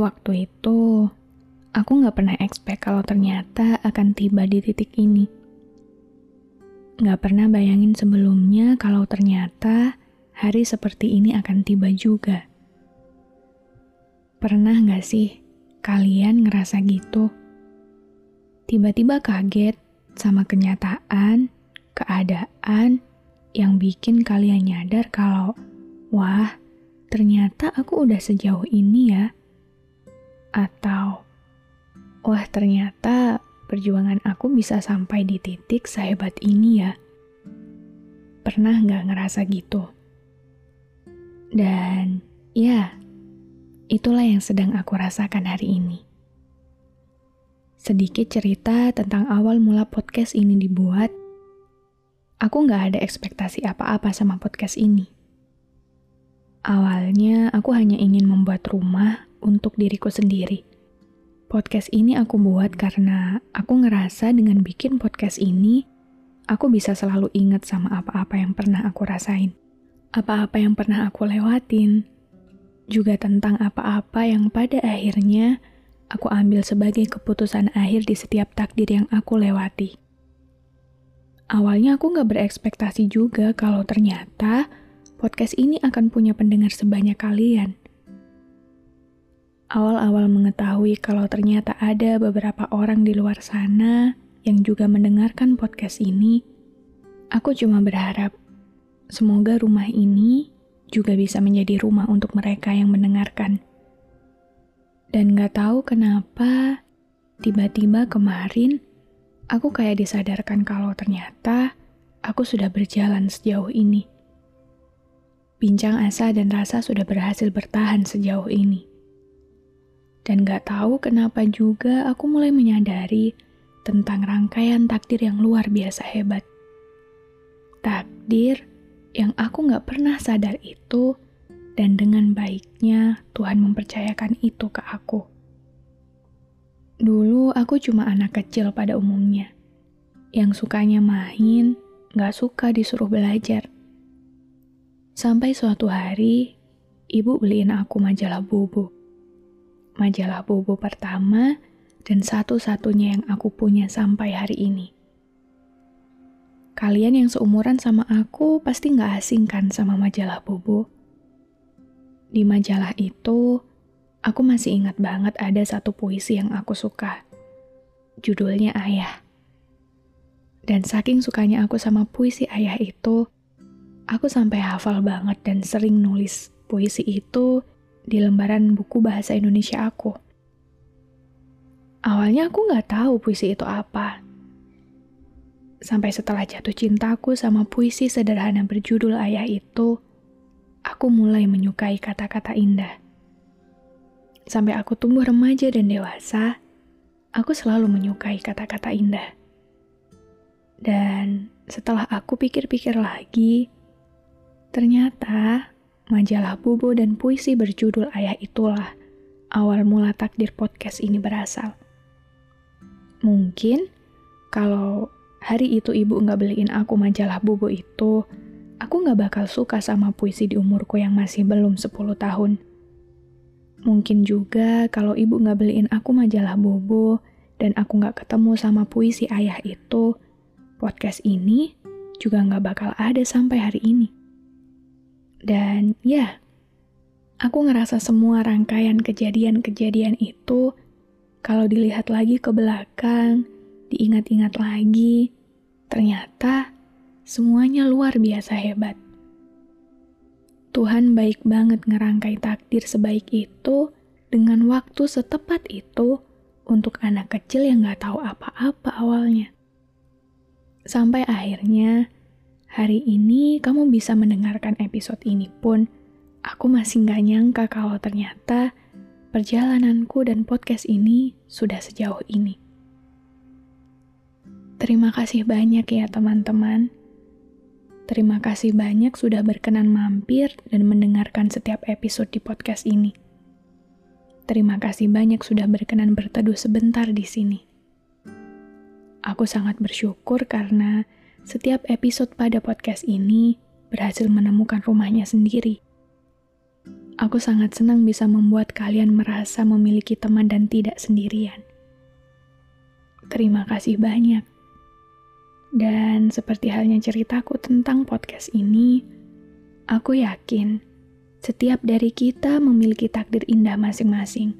waktu itu aku nggak pernah expect kalau ternyata akan tiba di titik ini. Nggak pernah bayangin sebelumnya kalau ternyata hari seperti ini akan tiba juga. Pernah nggak sih kalian ngerasa gitu? Tiba-tiba kaget sama kenyataan, keadaan yang bikin kalian nyadar kalau, wah, ternyata aku udah sejauh ini ya. Atau, wah ternyata perjuangan aku bisa sampai di titik sehebat ini ya. Pernah nggak ngerasa gitu? Dan ya, itulah yang sedang aku rasakan hari ini. Sedikit cerita tentang awal mula podcast ini dibuat. Aku nggak ada ekspektasi apa-apa sama podcast ini Awalnya, aku hanya ingin membuat rumah untuk diriku sendiri. Podcast ini aku buat karena aku ngerasa dengan bikin podcast ini, aku bisa selalu ingat sama apa-apa yang pernah aku rasain. Apa-apa yang pernah aku lewatin. Juga tentang apa-apa yang pada akhirnya aku ambil sebagai keputusan akhir di setiap takdir yang aku lewati. Awalnya aku gak berekspektasi juga kalau ternyata podcast ini akan punya pendengar sebanyak kalian. Awal-awal mengetahui kalau ternyata ada beberapa orang di luar sana yang juga mendengarkan podcast ini, aku cuma berharap semoga rumah ini juga bisa menjadi rumah untuk mereka yang mendengarkan. Dan gak tahu kenapa, tiba-tiba kemarin aku kayak disadarkan kalau ternyata aku sudah berjalan sejauh ini. Bincang asa dan rasa sudah berhasil bertahan sejauh ini. Dan gak tahu kenapa juga aku mulai menyadari tentang rangkaian takdir yang luar biasa hebat. Takdir yang aku gak pernah sadar itu dan dengan baiknya Tuhan mempercayakan itu ke aku. Dulu aku cuma anak kecil pada umumnya, yang sukanya main, gak suka disuruh belajar. Sampai suatu hari, ibu beliin aku majalah Bobo. Majalah Bobo pertama dan satu-satunya yang aku punya sampai hari ini. Kalian yang seumuran sama aku pasti nggak asing kan sama majalah Bobo. Di majalah itu, aku masih ingat banget ada satu puisi yang aku suka. Judulnya Ayah. Dan saking sukanya aku sama puisi Ayah itu, Aku sampai hafal banget dan sering nulis puisi itu di lembaran buku bahasa Indonesia aku. Awalnya aku nggak tahu puisi itu apa. Sampai setelah jatuh cintaku sama puisi sederhana berjudul Ayah itu, aku mulai menyukai kata-kata indah. Sampai aku tumbuh remaja dan dewasa, aku selalu menyukai kata-kata indah. Dan setelah aku pikir-pikir lagi, Ternyata, majalah Bobo dan puisi berjudul Ayah itulah awal mula takdir podcast ini berasal. Mungkin kalau hari itu ibu nggak beliin aku majalah Bobo itu, aku nggak bakal suka sama puisi di umurku yang masih belum 10 tahun. Mungkin juga kalau ibu nggak beliin aku majalah Bobo dan aku nggak ketemu sama puisi ayah itu, podcast ini juga nggak bakal ada sampai hari ini. Dan ya, aku ngerasa semua rangkaian kejadian-kejadian itu, kalau dilihat lagi ke belakang, diingat-ingat lagi, ternyata semuanya luar biasa hebat. Tuhan baik banget ngerangkai takdir sebaik itu dengan waktu setepat itu untuk anak kecil yang gak tahu apa-apa awalnya. Sampai akhirnya, Hari ini kamu bisa mendengarkan episode ini pun, aku masih gak nyangka kalau ternyata perjalananku dan podcast ini sudah sejauh ini. Terima kasih banyak ya teman-teman. Terima kasih banyak sudah berkenan mampir dan mendengarkan setiap episode di podcast ini. Terima kasih banyak sudah berkenan berteduh sebentar di sini. Aku sangat bersyukur karena setiap episode pada podcast ini berhasil menemukan rumahnya sendiri. Aku sangat senang bisa membuat kalian merasa memiliki teman dan tidak sendirian. Terima kasih banyak. Dan seperti halnya ceritaku tentang podcast ini, aku yakin setiap dari kita memiliki takdir indah masing-masing.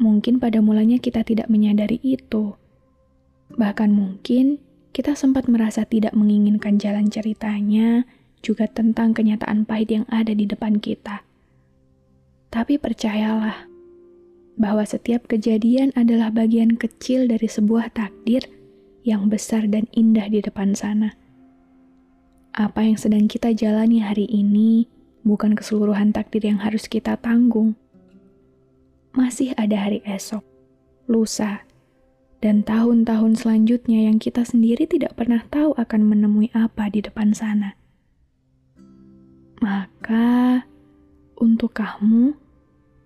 Mungkin pada mulanya kita tidak menyadari itu. Bahkan mungkin kita sempat merasa tidak menginginkan jalan ceritanya, juga tentang kenyataan pahit yang ada di depan kita. Tapi percayalah, bahwa setiap kejadian adalah bagian kecil dari sebuah takdir yang besar dan indah di depan sana. Apa yang sedang kita jalani hari ini bukan keseluruhan takdir yang harus kita tanggung. Masih ada hari esok, lusa, dan tahun-tahun selanjutnya yang kita sendiri tidak pernah tahu akan menemui apa di depan sana. Maka, untuk kamu,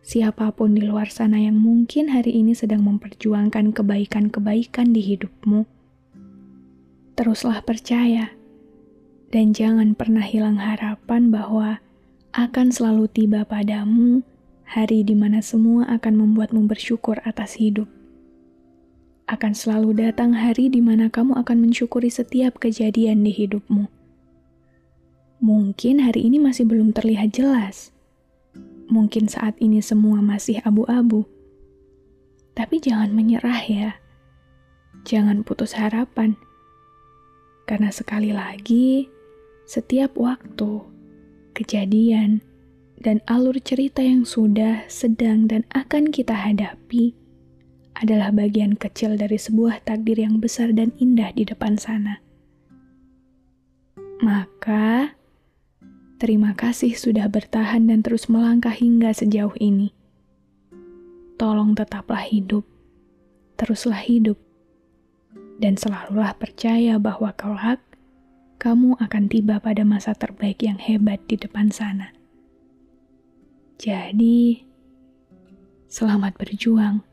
siapa pun di luar sana yang mungkin hari ini sedang memperjuangkan kebaikan-kebaikan di hidupmu, teruslah percaya dan jangan pernah hilang harapan bahwa akan selalu tiba padamu hari di mana semua akan membuatmu bersyukur atas hidup. Akan selalu datang hari di mana kamu akan mensyukuri setiap kejadian di hidupmu. Mungkin hari ini masih belum terlihat jelas. Mungkin saat ini semua masih abu-abu. Tapi jangan menyerah ya. Jangan putus harapan karena sekali lagi, setiap waktu, kejadian, dan alur cerita yang sudah, sedang, dan akan kita hadapi adalah bagian kecil dari sebuah takdir yang besar dan indah di depan sana. Maka, terima kasih sudah bertahan dan terus melangkah hingga sejauh ini. Tolong tetaplah hidup, teruslah hidup, dan selalulah percaya bahwa kelak kamu akan tiba pada masa terbaik yang hebat di depan sana. Jadi, selamat berjuang